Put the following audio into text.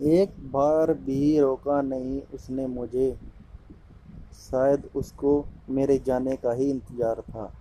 एक बार भी रोका नहीं उसने मुझे। शायद उसको मेरे जाने का ही इंतज़ार था।